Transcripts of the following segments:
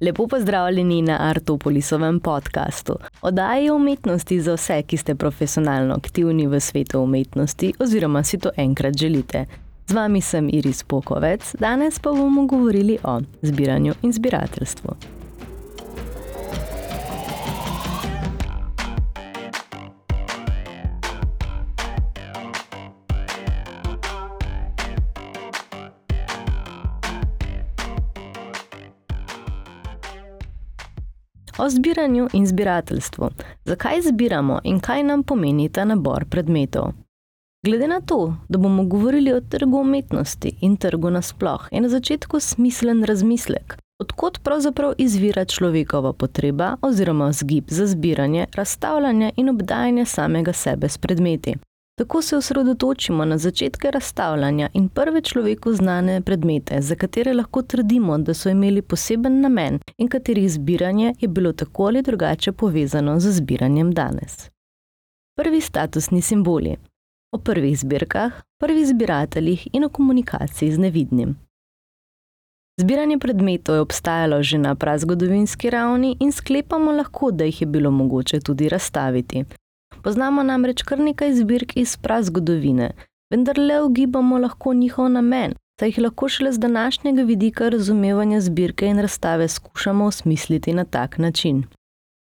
Lepo pozdravljeni na Artopolisovem podkastu. Oddaji o umetnosti za vse, ki ste profesionalno aktivni v svetu umetnosti oziroma si to enkrat želite. Z vami sem Iris Pokovec, danes pa bomo govorili o zbiranju in zbirateljstvu. O zbiranju in zbirateljstvu. Zakaj zbiramo in kaj nam pomeni ta nabor predmetov? Glede na to, da bomo govorili o trgu umetnosti in trgu nasploh, je na začetku smiselen razmislek, odkot pravzaprav izvira človekova potreba oziroma zgib za zbiranje, razstavljanje in obdajanje samega sebe s predmeti. Tako se osredotočimo na začetke razstavljanja in prve človeku znane predmete, za katere lahko trdimo, da so imeli poseben namen in katerih zbiranje je bilo tako ali drugače povezano z zbiranjem danes. Prvi statusni simboli. O prvih zbirkah, prvih zbirateljih in o komunikaciji z nevidnim. Zbiranje predmetov je obstajalo že na prazgodovinski ravni in sklepamo lahko, da jih je bilo mogoče tudi razstaviti. Poznamo namreč kar nekaj zbirk iz prazgodovine, vendar le ugibamo lahko njihov namen, saj jih lahko šele z današnjega vidika razumevanja zbirke in razstave skušamo osmisliti na tak način.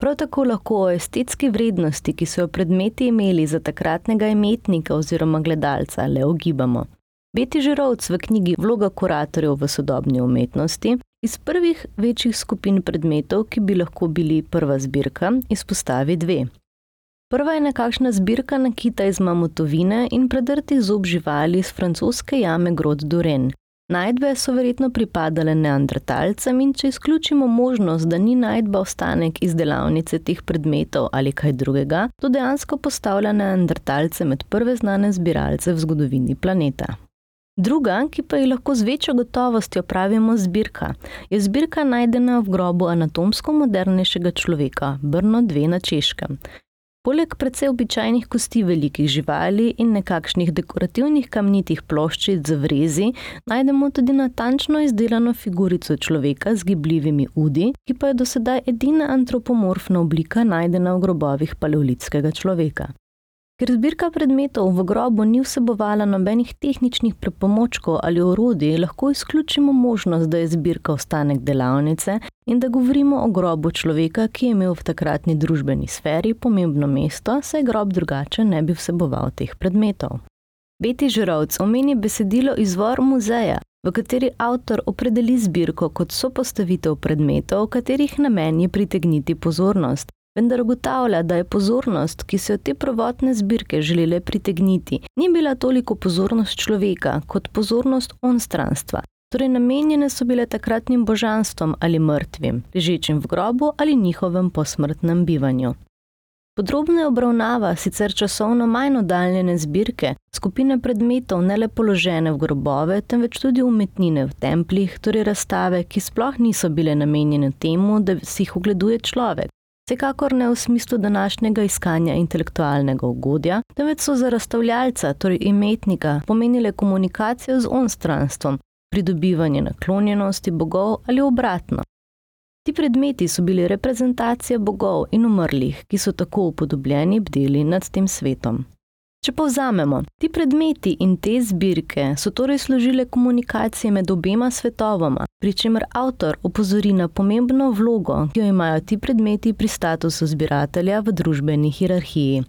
Prav tako lahko o estetski vrednosti, ki so jo predmeti imeli za takratnega imetnika oziroma gledalca, le ugibamo. Beti Žirovc v knjigi Vloga kuratorjev v sodobni umetnosti iz prvih večjih skupin predmetov, ki bi lahko bili prva zbirka, izpostavi dve. Prva je nekakšna zbirka nakita iz mamutovine in predrtih zob živali iz francoske jame Grod Duren. Najdbe so verjetno pripadale neandertalcem in če izključimo možnost, da ni najdba ostanek iz delavnice teh predmetov ali kaj drugega, to dejansko postavlja neandertalce med prve znane zbiralce v zgodovini planeta. Druga, ki pa ji lahko z večjo gotovostjo pravimo zbirka, je zbirka najdena v grobu anatomsko modernejšega človeka, Brno 2 na Češkem. Poleg precej običajnih kosti velikih živali in nekakšnih dekorativnih kamnitih ploščic z vrezi, najdemo tudi natančno izdelano figurico človeka z gibljivimi udi, ki pa je do sedaj edina antropomorfna oblika najdena v grobovih paleolitskega človeka. Ker zbirka predmetov v grobu ni vsebovala nobenih tehničnih prepomočkov ali orodij, lahko izključimo možnost, da je zbirka ostanek delavnice in da govorimo o grobu človeka, ki je imel v takratni družbeni sferi pomembno mesto, saj grob drugače ne bi vseboval teh predmetov. Beti Žirovc omeni besedilo izvor muzeja, v kateri avtor opredeli zbirko kot sopostavitev predmetov, katerih namen je pritegniti pozornost, vendar ugotavlja, da je pozornost, ki so jo te prvotne zbirke želele pritegniti, ni bila toliko pozornost človeka kot pozornost onstranstva. Torej, namenjene so bile takratnim božanstvom ali mrtvim, ležečim v grobu ali njihovem posmrtnem bivanju. Podrobno je obravnava sicer časovno manj oddaljene zbirke, skupine predmetov ne le položene v grobove, temveč tudi umetnine v templjih, torej razstave, ki sploh niso bile namenjene temu, da si jih ogleduje človek, Vsekakor ne v smislu današnjega iskanja intelektualnega ugodja, temveč so za razstavljalca, torej imetnika, pomenile komunikacijo z onstranstvom, pridobivanje naklonjenosti bogov ali obratno. Ti predmeti so bili reprezentacije bogov in umrlih, ki so tako upodobljeni bdeli nad tem svetom. Če povzamemo, ti predmeti in te zbirke so torej služile komunikacije med obema svetovoma, pri čemer avtor opozori na pomembno vlogo, ki jo imajo ti predmeti pri statusu zbiratelja v družbeni hierarhiji.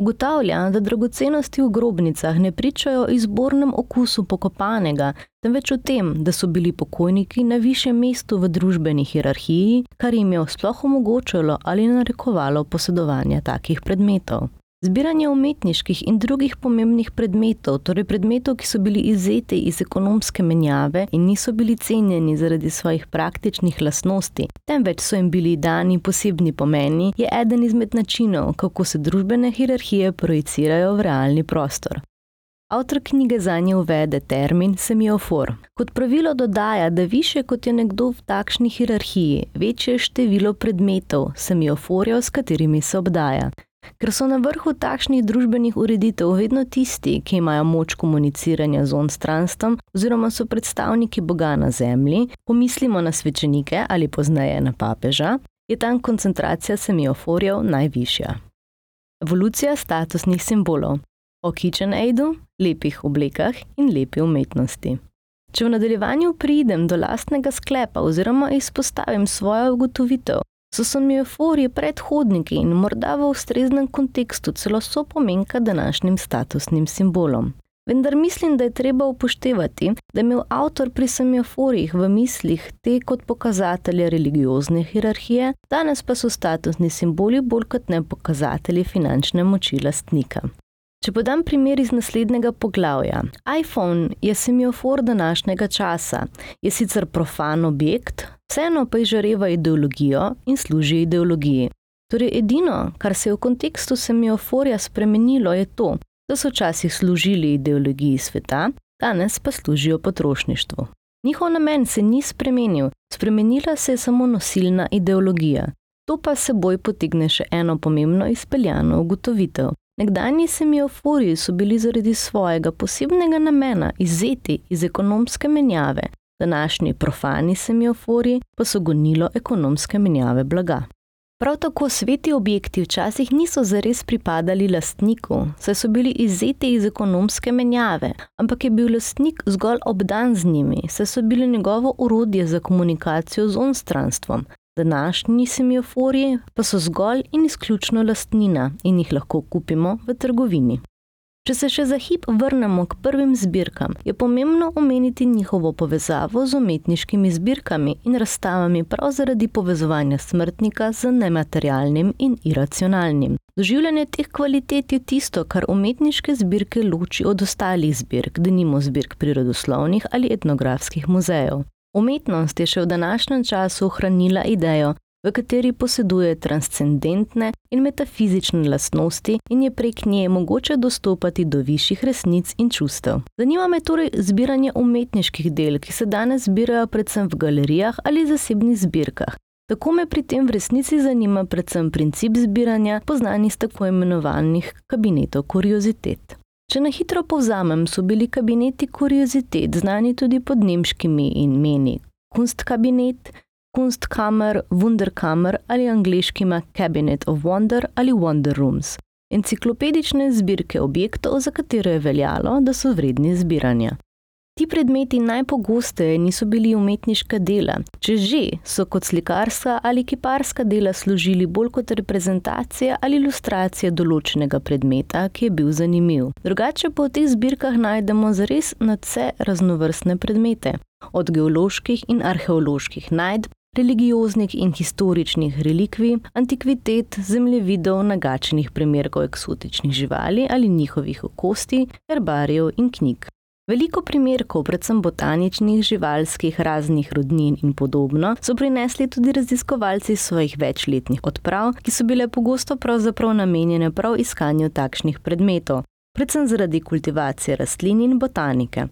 Ugotavlja, da dragocenosti v grobnicah ne pričajo o izbornem okusu pokopanega, temveč o tem, da so bili pokojniki na višjem mestu v družbeni hierarhiji, kar jim je sploh omogočalo ali narekovalo posedovanje takih predmetov. Zbiranje umetniških in drugih pomembnih predmetov, torej predmetov, ki so bili izzeti iz ekonomske menjave in niso bili cenjeni zaradi svojih praktičnih lastnosti, temveč so jim bili dani posebni pomeni, je eden izmed načinov, kako se družbene hierarhije projicirajo v realni prostor. Avtor knjige za nje uvede termin semiofor. Kot pravilo dodaja, da više kot je nekdo v takšni hierarhiji, večje število predmetov, semioforjev, s katerimi se obdaja. Ker so na vrhu takšnih družbenih ureditev vedno tisti, ki imajo moč komuniciranja z onstranstvom oziroma so predstavniki Boga na zemlji, pomislimo na svečenike ali pozneje na papeža, je tam koncentracija semioforjev najvišja. Evolucija statusnih simbolov. O kitchen aidu, lepih oblekah in lepi umetnosti. Če v nadaljevanju pridem do lastnega sklepa oziroma izpostavim svojo ugotovitev, so semioforji predhodniki in morda v ustreznem kontekstu celo so pomenka današnjim statusnim simbolom. Vendar mislim, da je treba upoštevati, da je imel avtor pri semioforjih v mislih te kot pokazatelje religiozne hierarhije, danes pa so statusni simboli bolj kot ne pokazatelji finančne moči lastnika. Če podam primer iz naslednjega poglavja. iPhone je semiofor današnjega časa, je sicer profan objekt, vseeno pa izžareva ideologijo in služi ideologiji. Torej, edino, kar se je v kontekstu semioforja spremenilo, je to, da so včasih služili ideologiji sveta, danes pa služijo potrošništvu. Njihov namen se ni spremenil, spremenila se je samo nosilna ideologija. To pa seboj potegne še eno pomembno izpeljano ugotovitev. Nekdanji semioforiji so bili zaradi svojega posebnega namena izzeti iz ekonomske menjave, današnji profani semioforiji pa so gonilo ekonomske menjave blaga. Prav tako sveti objekti včasih niso zares pripadali lastniku, saj so bili izzeti iz ekonomske menjave, ampak je bil lastnik zgolj obdan z njimi, saj so bili njegovo urodje za komunikacijo z onstranstvom, Današnji semioforji pa so zgolj in izključno lastnina in jih lahko kupimo v trgovini. Če se še za hip vrnemo k prvim zbirkam, je pomembno omeniti njihovo povezavo z umetniškimi zbirkami in razstavami prav zaradi povezovanja smrtnika z nematerialnim in iracionalnim. Doživljanje teh kvalitet je tisto, kar umetniške zbirke loči od ostalih zbirk, denimo zbirk prirodoslovnih ali etnografskih muzejev. Umetnost je še v današnjem času ohranila idejo, v kateri poseduje transcendentne in metafizične lastnosti in je prek nje mogoče dostopati do višjih resnic in čustev. Zanima me torej zbiranje umetniških del, ki se danes zbirajo predvsem v galerijah ali zasebnih zbirkah. Tako me pri tem v resnici zanima predvsem princip zbiranja, poznani s tako imenovanih kabinetov kuriozitet. Če na hitro povzamem, so bili kabineti kuriozitet znani tudi pod nemškimi imeni Kunstkabinet, Kunstkammer, Wunderkammer ali angliškima Cabinet of Wonder ali Wonder Rooms. Enciklopedične zbirke objektov, za katere je veljalo, da so vredni zbiranja. Ti predmeti najpogosteje niso bili umetniška dela, če že so kot slikarska ali kiparska dela služili bolj kot reprezentacija ali ilustracija določenega predmeta, ki je bil zanimiv. Drugače pa v teh zbirkah najdemo zares nadse raznovrstne predmete, od geoloških in arheoloških najdb. Religioznih in historičnih relikvij, antikvitet, zemljevidov, nagačenih primerkov eksotičnih živali ali njihovih okosti, herbarijev in knjig. Veliko primerkov, predvsem botaničnih, živalskih, raznih rodnin in podobno, so prinesli tudi raziskovalci svojih večletnih odprav, ki so bile pogosto pravzaprav namenjene prav iskanju takšnih predmetov, predvsem zaradi kultivacije rastlin in botanike.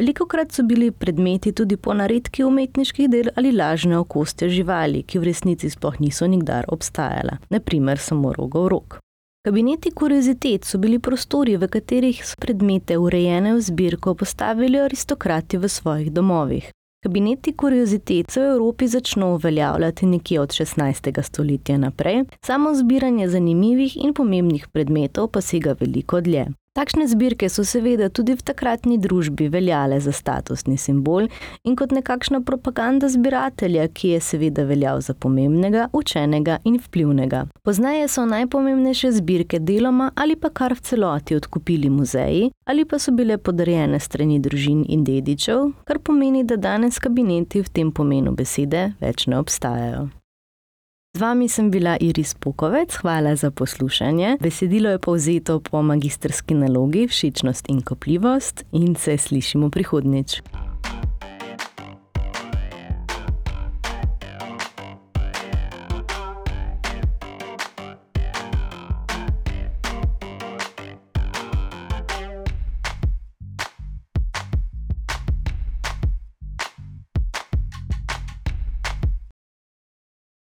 Veliko krat so bili predmeti tudi po naredki umetniških del ali lažne okoste živali, ki v resnici sploh niso nikdar obstajala, naprimer samo rogov rok. Kabineti kuriozitet so bili prostori, v katerih so predmete urejene v zbirko postavili aristokrati v svojih domovih. Kabineti kuriozitet se v Evropi začno uveljavljati nekje od 16. stoletja naprej, samo zbiranje zanimivih in pomembnih predmetov pa sega veliko dlje. Takšne zbirke so seveda tudi v takratni družbi veljale za statusni simbol in kot nekakšna propaganda zbiratelja, ki je seveda veljal za pomembnega, učenega in vplivnega. Poznaje so najpomembnejše zbirke deloma ali pa kar v celoti odkupili muzeji ali pa so bile podarjene strani družin in dedičev, kar pomeni, da danes kabineti v tem pomenu besede več ne obstajajo. Z vami sem bila Iris Pokovec, hvala za poslušanje. Besedilo je povzeto po magistrski nalogi Všečnost in kopljivost in se slišimo prihodnjič.